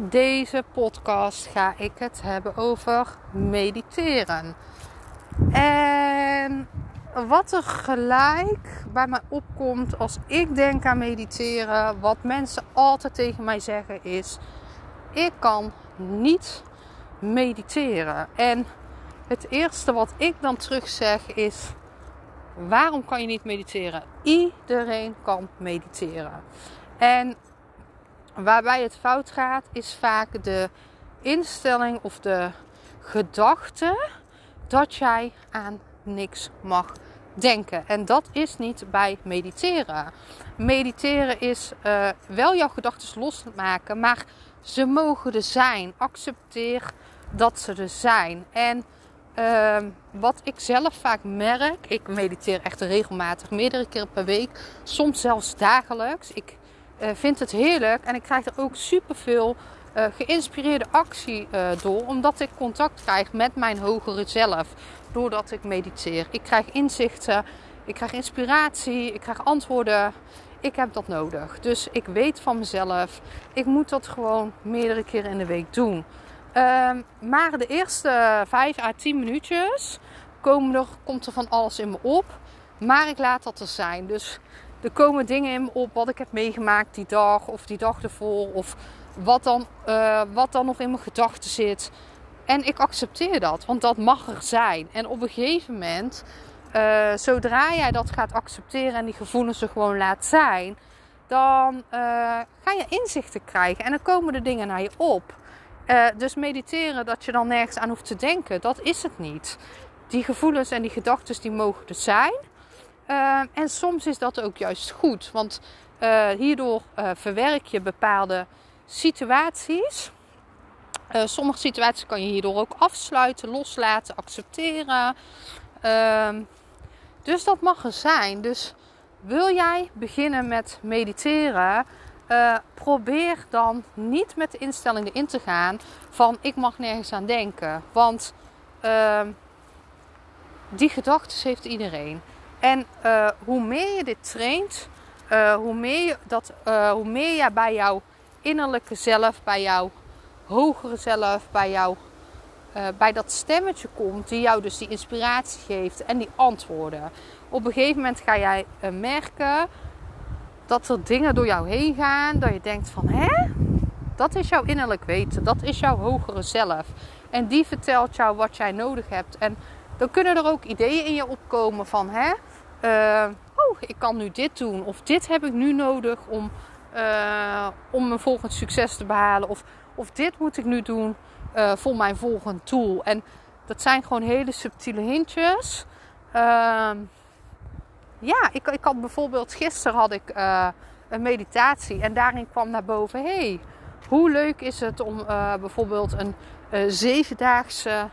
Deze podcast ga ik het hebben over mediteren. En wat er gelijk bij mij opkomt als ik denk aan mediteren, wat mensen altijd tegen mij zeggen is: ik kan niet mediteren. En het eerste wat ik dan terug zeg is: waarom kan je niet mediteren? Iedereen kan mediteren. En waarbij het fout gaat, is vaak de instelling of de gedachte dat jij aan niks mag denken. En dat is niet bij mediteren. Mediteren is uh, wel jouw gedachten losmaken, maar ze mogen er zijn. Accepteer dat ze er zijn. En uh, wat ik zelf vaak merk, ik mediteer echt regelmatig, meerdere keer per week, soms zelfs dagelijks. Ik vind het heerlijk en ik krijg er ook superveel uh, geïnspireerde actie uh, door, omdat ik contact krijg met mijn hogere zelf, doordat ik mediteer. Ik krijg inzichten, ik krijg inspiratie, ik krijg antwoorden. Ik heb dat nodig. Dus ik weet van mezelf, ik moet dat gewoon meerdere keren in de week doen. Uh, maar de eerste 5 à 10 minuutjes komen komt er van alles in me op. Maar ik laat dat er zijn. Dus er komen dingen in op wat ik heb meegemaakt die dag of die dag ervoor. Of wat dan, uh, wat dan nog in mijn gedachten zit. En ik accepteer dat, want dat mag er zijn. En op een gegeven moment, uh, zodra jij dat gaat accepteren en die gevoelens er gewoon laat zijn, dan uh, ga je inzichten krijgen en dan komen de dingen naar je op. dus mediteren, dat je dan nergens aan hoeft te denken, dat is het niet. Die gevoelens en die gedachten, die mogen er zijn. Uh, en soms is dat ook juist goed, want uh, hierdoor uh, verwerk je bepaalde situaties. sommige situaties kan je hierdoor ook afsluiten, loslaten, accepteren. Ehm, dus dat mag er zijn. Dus wil jij beginnen met mediteren? probeer dan niet met de instelling erin te gaan van ik mag nergens aan denken. Want ehm, die gedachten heeft iedereen. En uh, hoe meer je dit traint, uh, hoe, meer je dat, uh, hoe meer je bij jouw innerlijke zelf, bij jouw hogere zelf, bij, jou, bij dat stemmetje komt die jou dus die inspiratie geeft en die antwoorden. Op een gegeven moment ga jij merken dat er dingen door jou heen gaan, dat je denkt van hè, dat is jouw innerlijk weten, dat is jouw hogere zelf. En die vertelt jou wat jij nodig hebt. En dan kunnen er ook ideeën in je opkomen van hè, uh, oh, ik kan nu dit doen. Of dit heb ik nu nodig om, uh, om mijn volgend succes te behalen. Of, of dit moet ik nu doen uh, voor mijn volgend doel. En dat zijn gewoon hele subtiele hintjes. Ehm, ja, ik, ik had bijvoorbeeld gisteren had ik een meditatie. En daarin kwam naar boven. hey, hoe leuk is het om bijvoorbeeld een zevendaagse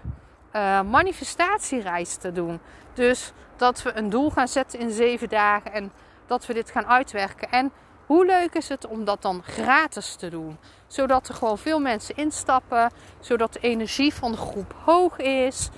manifestatiereis te doen. Dus dat we een doel gaan zetten in zeven dagen en dat we dit gaan uitwerken. En hoe leuk is het om dat dan gratis te doen? Zodat er gewoon veel mensen instappen, zodat de energie van de groep hoog is.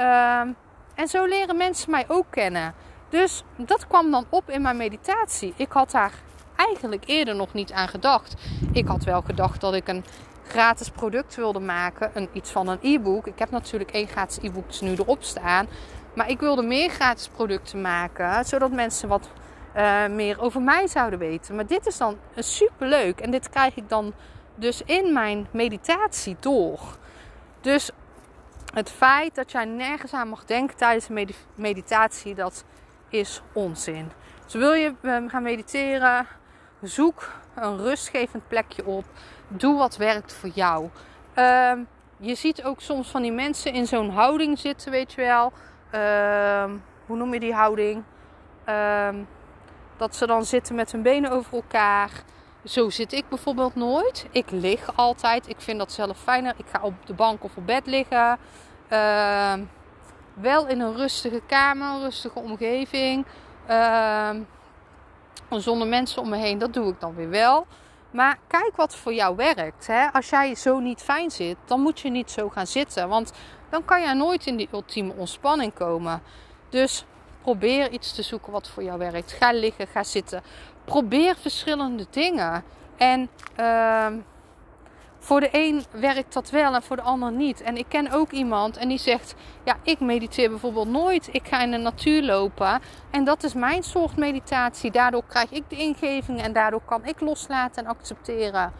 Um, en zo leren mensen mij ook kennen. Dus dat kwam dan op in mijn meditatie. Ik had daar eigenlijk eerder nog niet aan gedacht. Ik had wel gedacht dat ik een gratis product wilde maken, een, iets van een e-book. Ik heb natuurlijk één gratis e-book nu erop staan. Maar ik wilde meer gratis producten maken, zodat mensen wat uh, meer over mij zouden weten. Maar dit is dan super leuk en dit krijg ik dan dus in mijn meditatie door. Dus het feit dat jij nergens aan mag denken tijdens meditatie, dat is onzin. Dus wil je gaan mediteren, zoek een rustgevend plekje op. Doe wat werkt voor jou. Uh, je ziet ook soms van die mensen in zo'n houding zitten, weet je wel. Uh, hoe noem je die houding? Uh, dat ze dan zitten met hun benen over elkaar. zo zit ik bijvoorbeeld nooit. Ik lig altijd. Ik vind dat zelf fijner. Ik ga op de bank of op bed liggen. Ehm, wel in een rustige kamer, rustige omgeving. Ehm, zonder mensen om me heen, dat doe ik dan weer wel. Maar kijk wat voor jou werkt. Hè? Als jij zo niet fijn zit, dan moet je niet zo gaan zitten. Want dan kan je nooit in die ultieme ontspanning komen. Dus probeer iets te zoeken wat voor jou werkt. Ga liggen, ga zitten. Probeer verschillende dingen. En uh, voor de een werkt dat wel en voor de ander niet. En ik ken ook iemand en die zegt: Ja, ik mediteer bijvoorbeeld nooit. Ik ga in de natuur lopen. En dat is mijn soort meditatie. Daardoor krijg ik de ingeving en daardoor kan ik loslaten en accepteren.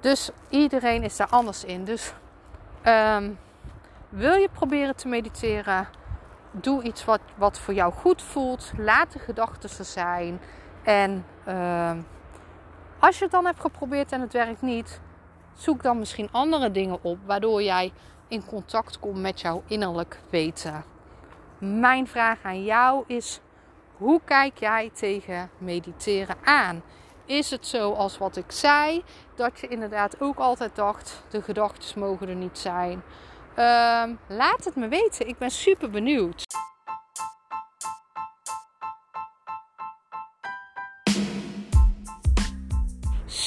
Dus iedereen is daar anders in. Dus um, wil je proberen te mediteren? Doe iets wat, wat voor jou goed voelt. Laat de gedachten er zijn. En uh, als je het dan hebt geprobeerd en het werkt niet, zoek dan misschien andere dingen op waardoor jij in contact komt met jouw innerlijk weten. Mijn vraag aan jou is: hoe kijk jij tegen mediteren aan? Is het zo als wat ik zei, dat je inderdaad ook altijd dacht: de gedachten mogen er niet zijn? Um, laat het me weten. Ik ben super benieuwd.